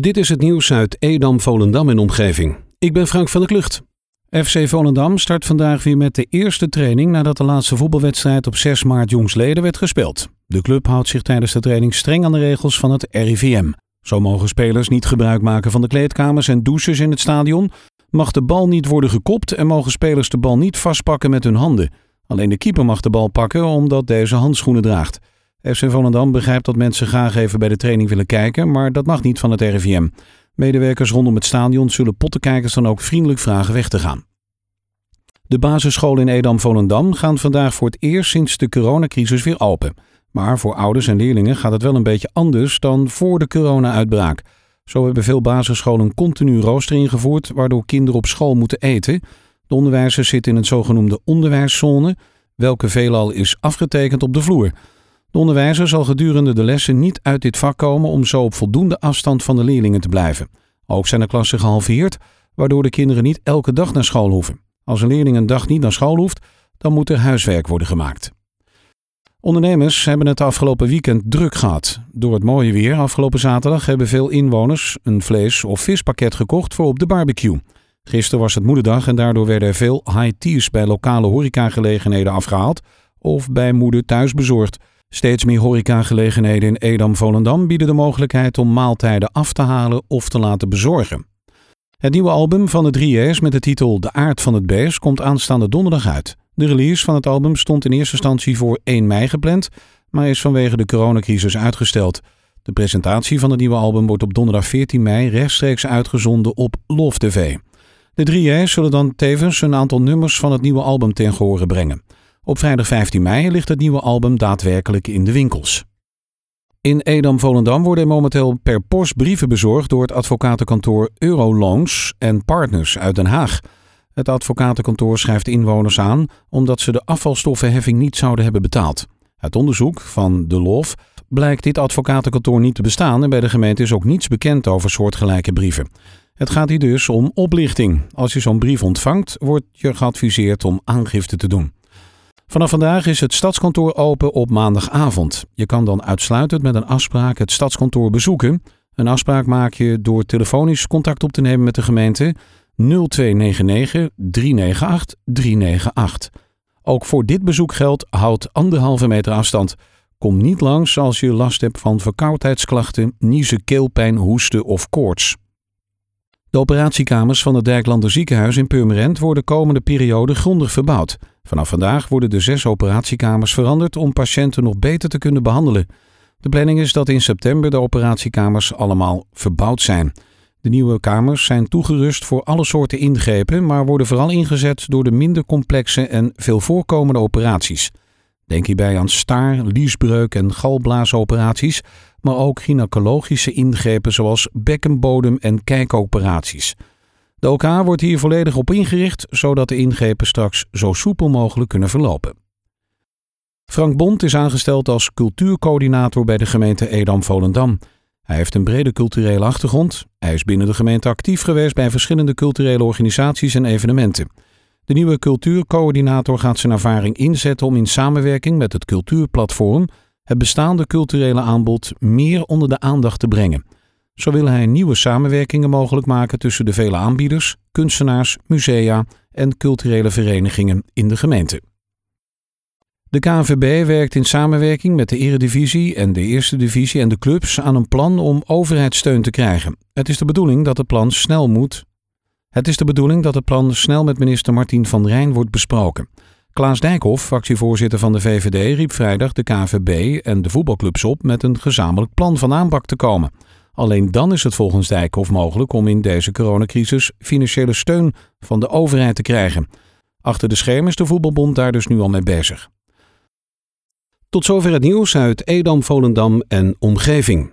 Dit is het nieuws uit Edam, Volendam en omgeving. Ik ben Frank van der Klucht. FC Volendam start vandaag weer met de eerste training nadat de laatste voetbalwedstrijd op 6 maart jongsleden werd gespeeld. De club houdt zich tijdens de training streng aan de regels van het RIVM. Zo mogen spelers niet gebruik maken van de kleedkamers en douches in het stadion, mag de bal niet worden gekopt en mogen spelers de bal niet vastpakken met hun handen. Alleen de keeper mag de bal pakken omdat deze handschoenen draagt. FC Volendam begrijpt dat mensen graag even bij de training willen kijken, maar dat mag niet van het RIVM. Medewerkers rondom het stadion zullen pottenkijkers dan ook vriendelijk vragen weg te gaan. De basisscholen in Edam-Volendam gaan vandaag voor het eerst sinds de coronacrisis weer open. Maar voor ouders en leerlingen gaat het wel een beetje anders dan voor de corona-uitbraak. Zo hebben veel basisscholen continu rooster ingevoerd, waardoor kinderen op school moeten eten. De onderwijzers zitten in een zogenoemde onderwijszone, welke veelal is afgetekend op de vloer. De onderwijzer zal gedurende de lessen niet uit dit vak komen om zo op voldoende afstand van de leerlingen te blijven. Ook zijn de klassen gehalveerd, waardoor de kinderen niet elke dag naar school hoeven. Als een leerling een dag niet naar school hoeft, dan moet er huiswerk worden gemaakt. Ondernemers hebben het afgelopen weekend druk gehad. Door het mooie weer afgelopen zaterdag hebben veel inwoners een vlees- of vispakket gekocht voor op de barbecue. Gisteren was het moederdag en daardoor werden er veel high teas bij lokale horecagelegenheden afgehaald of bij moeder thuis bezorgd. Steeds meer horecagelegenheden in Edam-Volendam bieden de mogelijkheid om maaltijden af te halen of te laten bezorgen. Het nieuwe album van de 3J's met de titel De Aard van het Beest komt aanstaande donderdag uit. De release van het album stond in eerste instantie voor 1 mei gepland, maar is vanwege de coronacrisis uitgesteld. De presentatie van het nieuwe album wordt op donderdag 14 mei rechtstreeks uitgezonden op Love TV. De 3J's zullen dan tevens een aantal nummers van het nieuwe album ten gehore brengen. Op vrijdag 15 mei ligt het nieuwe album daadwerkelijk in de winkels. In Edam-Volendam worden momenteel per post brieven bezorgd door het advocatenkantoor Euroloans en Partners uit Den Haag. Het advocatenkantoor schrijft inwoners aan omdat ze de afvalstoffenheffing niet zouden hebben betaald. Uit onderzoek van De Lof blijkt dit advocatenkantoor niet te bestaan en bij de gemeente is ook niets bekend over soortgelijke brieven. Het gaat hier dus om oplichting. Als je zo'n brief ontvangt, wordt je geadviseerd om aangifte te doen. Vanaf vandaag is het stadskantoor open op maandagavond. Je kan dan uitsluitend met een afspraak het stadskantoor bezoeken. Een afspraak maak je door telefonisch contact op te nemen met de gemeente 0299 398 398. Ook voor dit bezoek geldt houd anderhalve meter afstand. Kom niet langs als je last hebt van verkoudheidsklachten, niezen, keelpijn, hoesten of koorts. De operatiekamers van het Dijklander ziekenhuis in Purmerend worden komende periode grondig verbouwd. Vanaf vandaag worden de zes operatiekamers veranderd om patiënten nog beter te kunnen behandelen. De planning is dat in september de operatiekamers allemaal verbouwd zijn. De nieuwe kamers zijn toegerust voor alle soorten ingrepen, maar worden vooral ingezet door de minder complexe en veel voorkomende operaties. Denk hierbij aan staar, liesbreuk en galblaasoperaties, maar ook gynaecologische ingrepen zoals bekkenbodem- en kijkoperaties. De OK wordt hier volledig op ingericht, zodat de ingrepen straks zo soepel mogelijk kunnen verlopen. Frank Bond is aangesteld als cultuurcoördinator bij de gemeente Edam-Volendam. Hij heeft een brede culturele achtergrond. Hij is binnen de gemeente actief geweest bij verschillende culturele organisaties en evenementen. De nieuwe cultuurcoördinator gaat zijn ervaring inzetten om in samenwerking met het Cultuurplatform het bestaande culturele aanbod meer onder de aandacht te brengen. Zo wil hij nieuwe samenwerkingen mogelijk maken tussen de vele aanbieders, kunstenaars, musea en culturele verenigingen in de gemeente. De KNVB werkt in samenwerking met de Eredivisie en de Eerste Divisie en de clubs aan een plan om overheidssteun te krijgen. Het is de bedoeling dat het plan snel moet. Het is de bedoeling dat het plan snel met minister Martien van Rijn wordt besproken. Klaas Dijkhoff, fractievoorzitter van de VVD, riep vrijdag de KVB en de voetbalclubs op met een gezamenlijk plan van aanpak te komen. Alleen dan is het volgens Dijkhoff mogelijk om in deze coronacrisis financiële steun van de overheid te krijgen. Achter de schermen is de voetbalbond daar dus nu al mee bezig. Tot zover het nieuws uit Edam, Volendam en omgeving.